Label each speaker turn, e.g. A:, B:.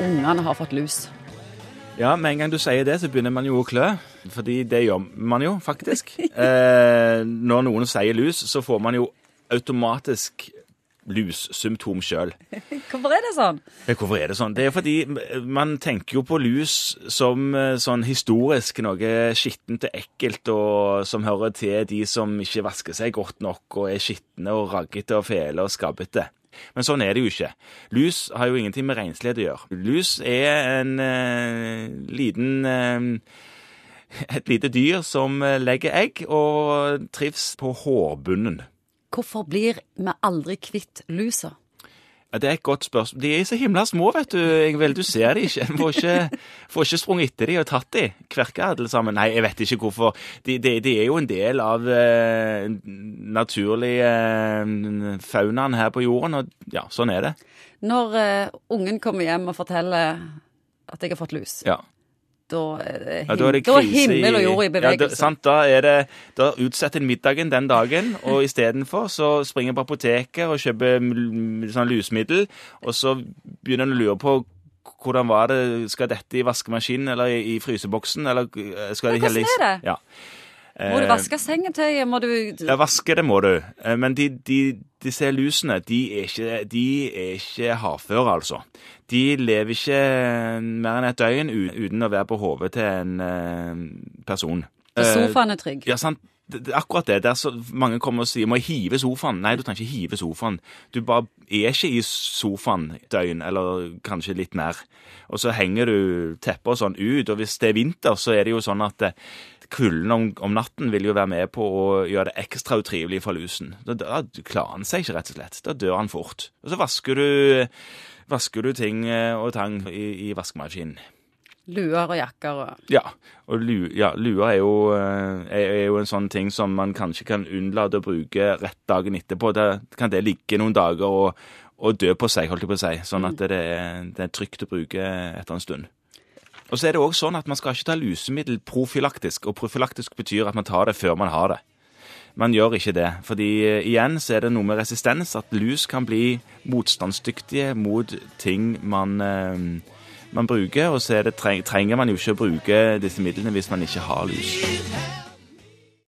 A: ungene har fått lus.
B: Ja, med en gang du sier det, så begynner man jo å klø. Fordi det gjør man jo, faktisk. Eh, når noen sier lus, så får man jo automatisk lussymptom sjøl.
A: Hvorfor er det sånn?
B: Hvorfor er det sånn? Det er fordi man tenker jo på lus som eh, sånn historisk noe skittent og ekkelt, og som hører til de som ikke vasker seg godt nok og er skitne og raggete og fæle og skabbete. Men sånn er det jo ikke. Lus har jo ingenting med renslighet å gjøre. Lus er en eh, liten eh, et lite dyr som legger egg og trives på hårbunnen.
A: Hvorfor blir vi aldri kvitt lusa?
B: Ja, Det er et godt spørsmål. De er så himla små, vet du, Ingvild. Du ser de ikke. Får ikke, får ikke sprunget etter de og tatt de. Kverka alle sammen. Nei, jeg vet ikke hvorfor. De, de, de er jo en del av eh, naturlig eh, faunaen her på jorden, og ja, sånn er det.
A: Når eh, ungen kommer hjem og forteller at jeg har fått lus,
B: Ja.
A: Da er
B: Ja,
A: him
B: da det
A: er
B: krise
A: himmel og jord i
B: Ja, da,
A: bevegelse.
B: sant, da er det Da utsetter en middagen den dagen, og istedenfor så springer en på apoteket og kjøper sånn lusmiddel, og så begynner en å lure på hvordan var det, skal dette i vaskemaskinen eller i, i fryseboksen, eller eh, skal
A: Ja,
B: det
A: hvordan er det?
B: Ja.
A: Må du
B: Eh,
A: vaske sengetøyet? Må du
B: Ja, vaske det må du. Eh, Men de, de, disse lusene, de er ikke, de er ikke hardføre, altså. De lever ikke mer enn et døgn uten å være på hodet til en eh, person.
A: Så
B: Eh,
A: sofaen er trygg?
B: Ja, sant. Det, akkurat det. Der så mange kommer og sier 'må jeg hive sofaen'? Nei, du trenger ikke hive sofaen. Du bare er ikke i sofaen døgn, eller kanskje litt mer. Og så henger du teppet og sånn ut, og hvis det er vinter, så er det jo sånn at eh, kulden om, om natten vil jo være med på å gjøre det ekstra utrivelig for lusen. Da, da klarer han seg ikke, rett og slett. Da dør han fort. Og så vasker du, vasker du ting eh, og tang i, i vaskemaskinen.
A: Luer og jakker og
B: Ja, og lu, ja, lua er jo, eh, er, er jo en sånn ting som man kanskje kan unnlate å bruke rett dagen etterpå. Da kan det ligge noen dager og, og dø på seg, holdt jeg på å si. Sånn at det er, det er trygt å bruke etter en stund. Og så er det også sånn at man skal ikke ta lusemiddel profylaktisk, og profylaktisk betyr at man tar det før man har det. Man gjør ikke det, fordi eh, igjen så er det noe med resistens, at lus kan bli motstandsdyktige mot ting man, eh, man bruker, og så det, trenger man jo ikke å bruke disse midlene hvis man ikke har lus.